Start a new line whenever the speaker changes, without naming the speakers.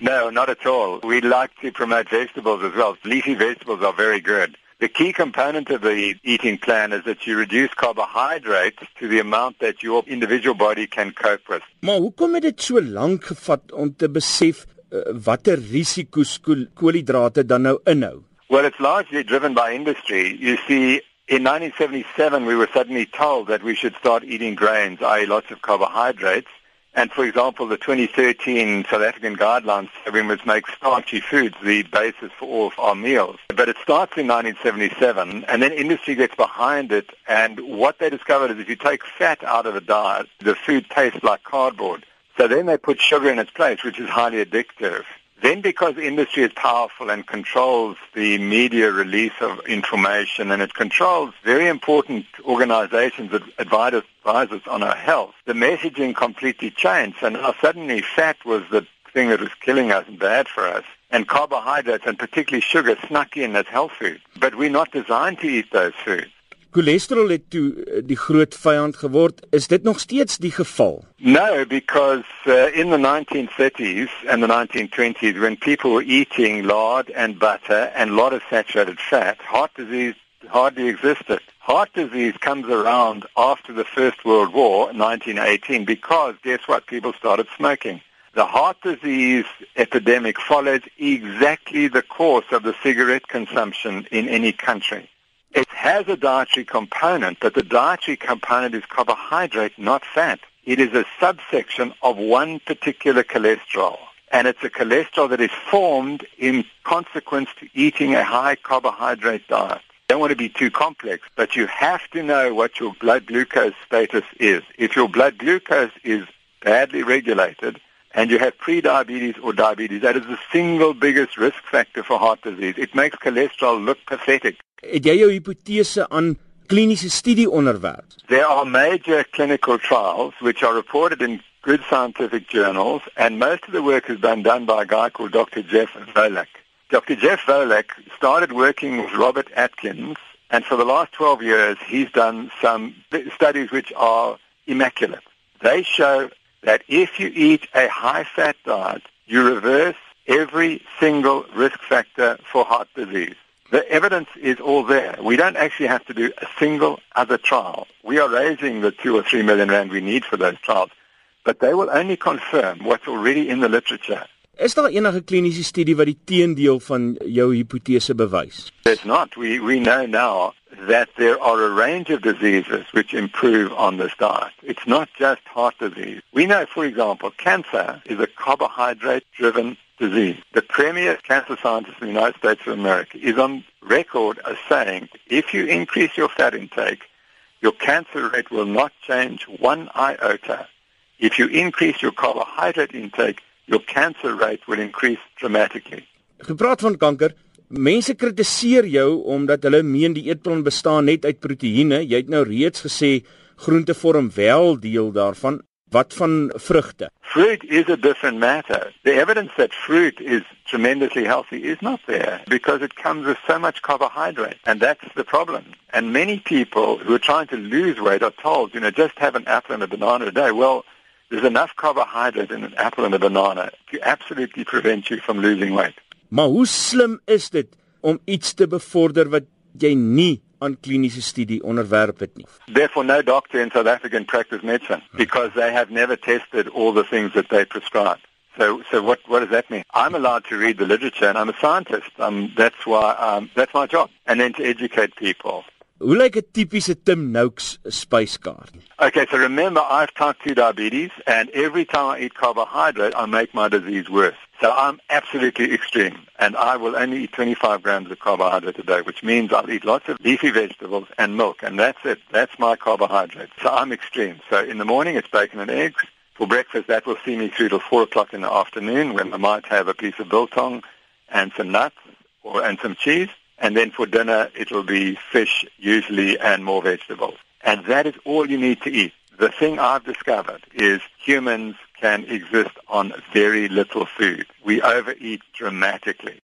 No, not at all. We like to promote vegetables as well. Leafy vegetables are very good. The key component of the eating plan is that you reduce carbohydrates to the amount that your individual body can cope with.
Maar hoekom het dit so lank gevat om te besef uh, watter risiko's koolhidrate dan nou inhou?
Well, it's largely driven by industry. You see, in 1977 we were suddenly told that we should start eating grains, i.e. lots of carbohydrates. And for example, the 2013 South African guidelines we must make starchy foods the basis for all of our meals. But it starts in 1977, and then industry gets behind it. And what they discovered is if you take fat out of a diet, the food tastes like cardboard. So then they put sugar in its place, which is highly addictive. Then because industry is powerful and controls the media release of information and it controls very important organizations that advise us on our health, the messaging completely changed. And now suddenly fat was the thing that was killing us and bad for us. And carbohydrates and particularly sugar snuck in as health food. But we're not designed to eat those foods.
Cholesterol het toe eh, die groot vyand geword. Is dit nog steeds die geval?
No, because uh, in the 1930s and the 1920s when people were eating lard and butter and a lot of saturated fat, heart disease hardly existed. Heart disease comes around after the First World War, 1918, because guess what? People started smoking. The heart disease epidemic followed exactly the course of the cigarette consumption in any country. It has a dietary component, but the dietary component is carbohydrate, not fat. It is a subsection of one particular cholesterol. And it's a cholesterol that is formed in consequence to eating a high carbohydrate diet. Don't want to be too complex, but you have to know what your blood glucose status is. If your blood glucose is badly regulated and you have prediabetes or diabetes, that is the single biggest risk factor for heart disease. It makes cholesterol look pathetic.
Het jy jou hipotese aan kliniese studie onderwerp?
There are major clinical trials which are reported in good scientific journals and most of the work has been done by a guy called Dr. Jeff Volek. Dr. Jeff Volek started working with Robert Atkins and for the last 12 years he's done some studies which are immaculate. They show that if you eat a high-fat diet, you reverse every single risk factor for heart disease. The evidence is all there. We don't actually have to do a single other trial. We are raising the two or three million rand we need for those trials, but they will only confirm what's already in the literature.
Is daar enige kliniese studie wat die teendeel van jou hipotese bewys?
There's not. We we know now that there are a range of diseases which improve on this diet. It's not just heart disease. We know, for example, cancer is a carbohydrate-driven disease. The premier cancer scientist in the United States of America is on record as saying if you increase your fat intake, your cancer rate will not change one iota. If you increase your carbohydrate intake, your cancer rate will increase dramatically.
Gepraat van kanker, mense kritiseer jou omdat hulle meen die eetplan bestaan net uit proteïene. Jy het nou reeds gesê groente vorm wel deel daarvan. Wat van vrugte?
Fruit is a different matter. The evidence that fruit is tremendously healthy is not there because it comes with so much carbohydrate and that's the problem. And many people who are trying to lose weight are told, you know, just have an apple and a banana a day. Well, there's enough carbohydrate in an apple and a banana to absolutely prevent you from losing weight.
Maar hoe slim is dit om iets te bevorder wat jy nie aan kliniese studie onderwerp het nie.
Therefore no doctor in South Africa can practice medicine because they have never tested all the things that they prescribe. So so what what does that mean? I'm allowed to read the literature and I'm a scientist. Um that's why um that's my job and then to educate people.
Hoe lyk 'n tipiese Tim Noakes spyskaart?
Okay, so remember I've type 2 diabetes and every time I eat carbohydrate I make my disease worse. So I'm absolutely extreme, and I will only eat 25 grams of carbohydrate a day, which means I'll eat lots of leafy vegetables and milk, and that's it. That's my carbohydrate. So I'm extreme. So in the morning, it's bacon and eggs. For breakfast, that will see me through till 4 o'clock in the afternoon, when I might have a piece of biltong and some nuts or and some cheese. And then for dinner, it will be fish, usually, and more vegetables. And that is all you need to eat. The thing I've discovered is humans can exist on very little food. We overeat dramatically.